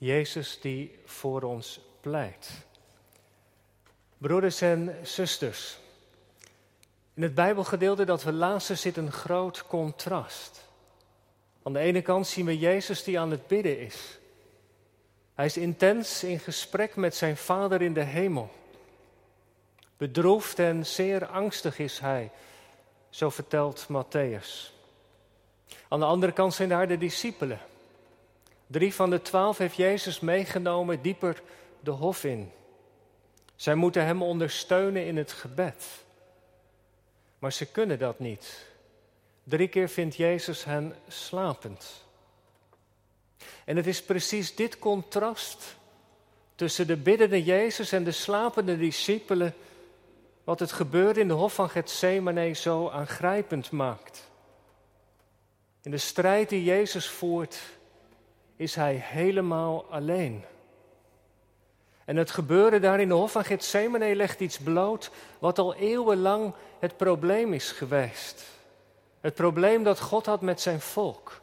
Jezus die voor ons pleit. Broeders en zusters, in het Bijbelgedeelte dat we lazen zit een groot contrast. Aan de ene kant zien we Jezus die aan het bidden is. Hij is intens in gesprek met zijn Vader in de hemel. Bedroefd en zeer angstig is hij, zo vertelt Matthäus. Aan de andere kant zijn daar de discipelen. Drie van de twaalf heeft Jezus meegenomen dieper de hof in. Zij moeten hem ondersteunen in het gebed. Maar ze kunnen dat niet. Drie keer vindt Jezus hen slapend. En het is precies dit contrast tussen de biddende Jezus en de slapende discipelen wat het gebeuren in de hof van Gethsemane zo aangrijpend maakt. In de strijd die Jezus voert, is hij helemaal alleen. En het gebeuren daar in de hof van Gethsemane legt iets bloot wat al eeuwenlang het probleem is geweest. Het probleem dat God had met zijn volk.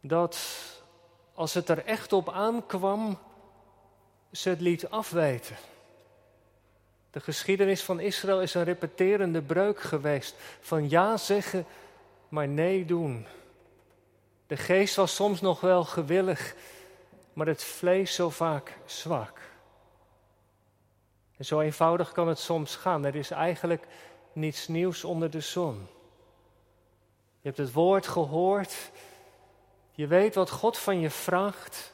Dat als het er echt op aankwam, ze het liet afweten. De geschiedenis van Israël is een repeterende breuk geweest. Van ja zeggen, maar nee doen. De geest was soms nog wel gewillig, maar het vlees zo vaak zwak. En zo eenvoudig kan het soms gaan. Er is eigenlijk niets nieuws onder de zon. Je hebt het woord gehoord. Je weet wat God van je vraagt,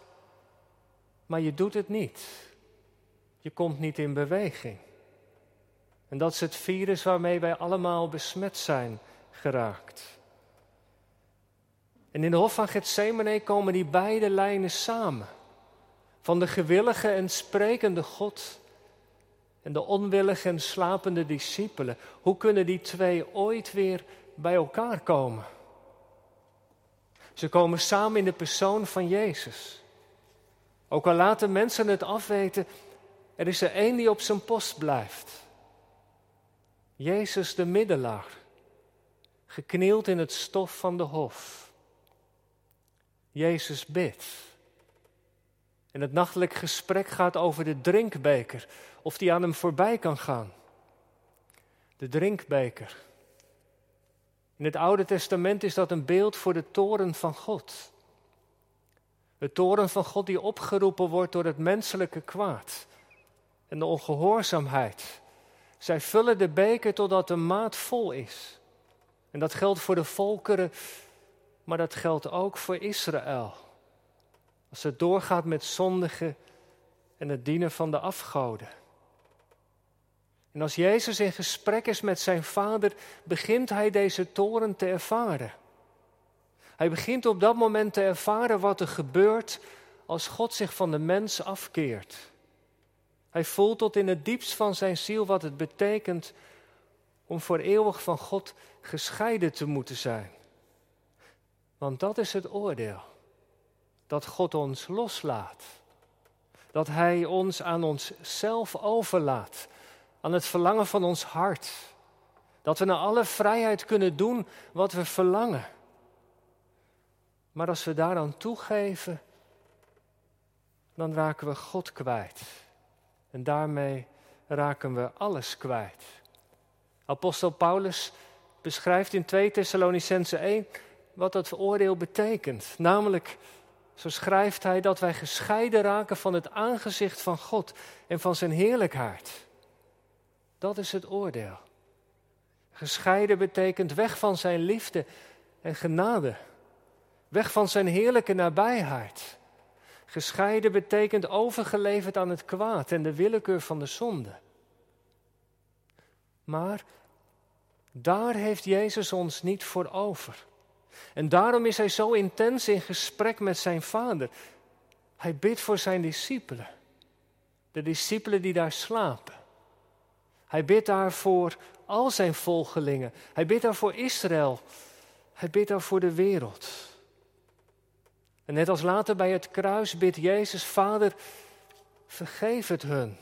maar je doet het niet. Je komt niet in beweging. En dat is het virus waarmee wij allemaal besmet zijn geraakt. En in de hof van Gethsemane komen die beide lijnen samen. Van de gewillige en sprekende God en de onwillige en slapende discipelen. Hoe kunnen die twee ooit weer bij elkaar komen? Ze komen samen in de persoon van Jezus. Ook al laten mensen het afweten, er is er één die op zijn post blijft. Jezus de middelaar, geknield in het stof van de hof. Jezus bidt. En het nachtelijk gesprek gaat over de drinkbeker, of die aan hem voorbij kan gaan. De drinkbeker. In het Oude Testament is dat een beeld voor de toren van God. De toren van God die opgeroepen wordt door het menselijke kwaad en de ongehoorzaamheid. Zij vullen de beker totdat de maat vol is. En dat geldt voor de volkeren, maar dat geldt ook voor Israël. Als het doorgaat met zondigen en het dienen van de afgoden. En als Jezus in gesprek is met zijn vader, begint hij deze toren te ervaren. Hij begint op dat moment te ervaren wat er gebeurt als God zich van de mens afkeert. Hij voelt tot in het diepst van zijn ziel wat het betekent om voor eeuwig van God gescheiden te moeten zijn. Want dat is het oordeel. Dat God ons loslaat. Dat Hij ons aan onszelf overlaat aan het verlangen van ons hart. Dat we naar alle vrijheid kunnen doen wat we verlangen. Maar als we daaraan toegeven, dan raken we God kwijt. En daarmee raken we alles kwijt. Apostel Paulus beschrijft in 2 Thessalonicense 1 wat dat oordeel betekent. Namelijk, zo schrijft hij dat wij gescheiden raken van het aangezicht van God en van zijn heerlijkheid. Dat is het oordeel. Gescheiden betekent weg van zijn liefde en genade. Weg van zijn heerlijke nabijheid. Gescheiden betekent overgeleverd aan het kwaad en de willekeur van de zonde. Maar daar heeft Jezus ons niet voor over. En daarom is hij zo intens in gesprek met zijn vader. Hij bidt voor zijn discipelen. De discipelen die daar slapen. Hij bidt daar voor al zijn volgelingen. Hij bidt daar voor Israël. Hij bidt daar voor de wereld. En net als later bij het kruis bidt Jezus, Vader, vergeef het hun.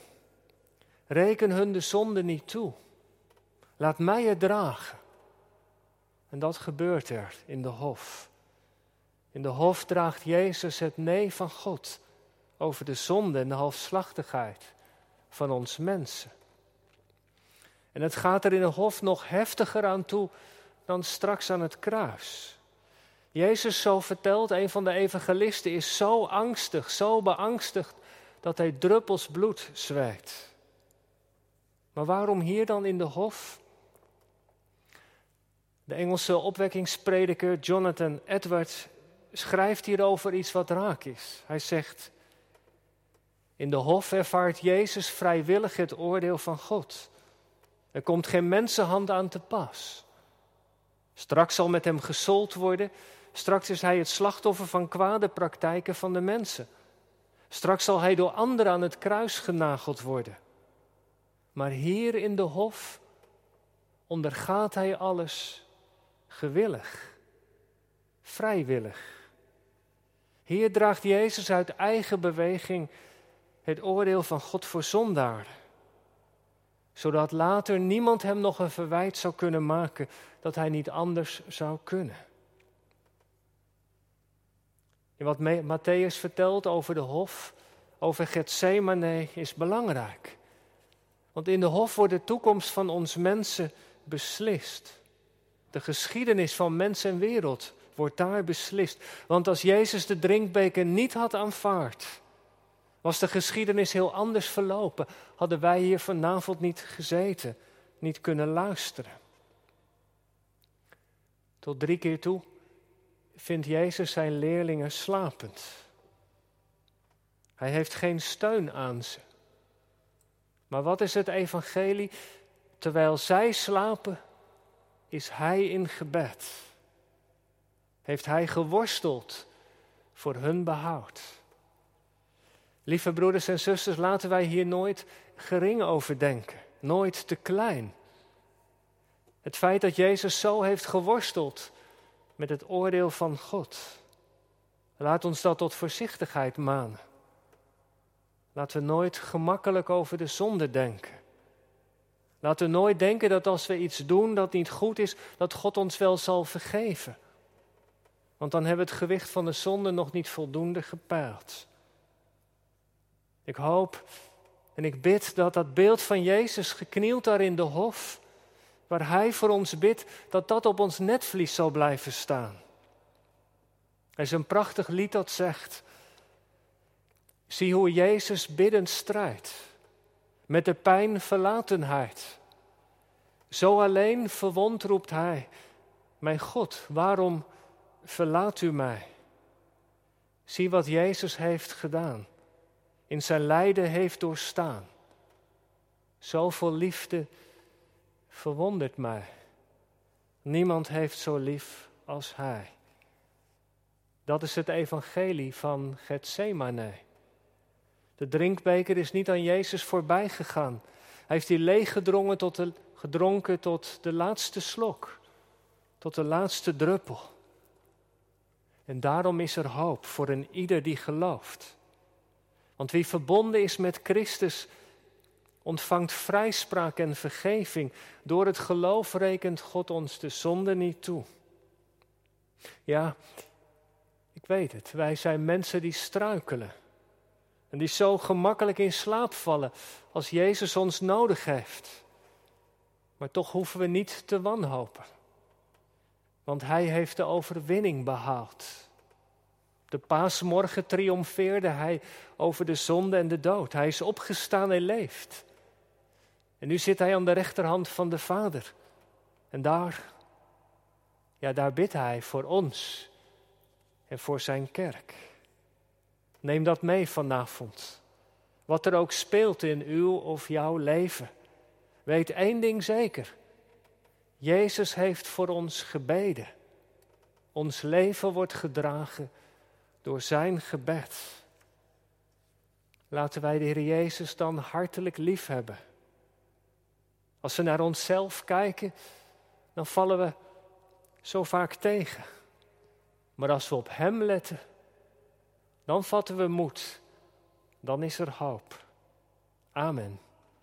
Reken hun de zonde niet toe. Laat mij het dragen. En dat gebeurt er in de hof. In de hof draagt Jezus het nee van God over de zonde en de halfslachtigheid van ons mensen. En het gaat er in de hof nog heftiger aan toe dan straks aan het kruis. Jezus, zo vertelt een van de evangelisten, is zo angstig, zo beangstigd, dat hij druppels bloed zweet. Maar waarom hier dan in de hof? De Engelse opwekkingsprediker Jonathan Edwards schrijft hierover iets wat raak is. Hij zegt: In de hof ervaart Jezus vrijwillig het oordeel van God. Er komt geen mensenhand aan te pas. Straks zal met hem gesold worden. Straks is hij het slachtoffer van kwade praktijken van de mensen. Straks zal hij door anderen aan het kruis genageld worden. Maar hier in de hof ondergaat hij alles gewillig, vrijwillig. Hier draagt Jezus uit eigen beweging het oordeel van God voor zondaren zodat later niemand hem nog een verwijt zou kunnen maken dat hij niet anders zou kunnen. En wat Matthäus vertelt over de hof, over Gethsemane, is belangrijk. Want in de hof wordt de toekomst van ons mensen beslist. De geschiedenis van mens en wereld wordt daar beslist. Want als Jezus de drinkbeker niet had aanvaard, was de geschiedenis heel anders verlopen, hadden wij hier vanavond niet gezeten, niet kunnen luisteren. Tot drie keer toe vindt Jezus zijn leerlingen slapend. Hij heeft geen steun aan ze. Maar wat is het evangelie? Terwijl zij slapen, is hij in gebed. Heeft hij geworsteld voor hun behoud. Lieve broeders en zusters, laten wij hier nooit gering over denken, nooit te klein. Het feit dat Jezus zo heeft geworsteld met het oordeel van God, laat ons dat tot voorzichtigheid manen. Laten we nooit gemakkelijk over de zonde denken. Laten we nooit denken dat als we iets doen dat niet goed is, dat God ons wel zal vergeven. Want dan hebben we het gewicht van de zonde nog niet voldoende gepeild. Ik hoop en ik bid dat dat beeld van Jezus geknield daar in de hof, waar Hij voor ons bidt, dat dat op ons netvlies zal blijven staan. Er is een prachtig lied dat zegt, zie hoe Jezus biddend strijdt, met de pijn verlatenheid. Zo alleen verwond roept Hij, mijn God, waarom verlaat u mij? Zie wat Jezus heeft gedaan in zijn lijden heeft doorstaan. Zoveel liefde verwondert mij. Niemand heeft zo lief als Hij. Dat is het evangelie van Gethsemane. De drinkbeker is niet aan Jezus voorbij gegaan. Hij heeft die leeg gedrongen tot de, gedronken tot de laatste slok, tot de laatste druppel. En daarom is er hoop voor een ieder die gelooft. Want wie verbonden is met Christus, ontvangt vrijspraak en vergeving. Door het geloof rekent God ons de zonde niet toe. Ja, ik weet het. Wij zijn mensen die struikelen. En die zo gemakkelijk in slaap vallen als Jezus ons nodig heeft. Maar toch hoeven we niet te wanhopen. Want Hij heeft de overwinning behaald. De paasmorgen triomfeerde hij over de zonde en de dood. Hij is opgestaan en leeft. En nu zit hij aan de rechterhand van de Vader. En daar, ja, daar bidt hij voor ons en voor zijn kerk. Neem dat mee vanavond. Wat er ook speelt in uw of jouw leven. Weet één ding zeker. Jezus heeft voor ons gebeden. Ons leven wordt gedragen door zijn gebed. Laten wij de Heer Jezus dan hartelijk lief hebben. Als we naar onszelf kijken, dan vallen we zo vaak tegen. Maar als we op Hem letten, dan vatten we moed. Dan is er hoop. Amen.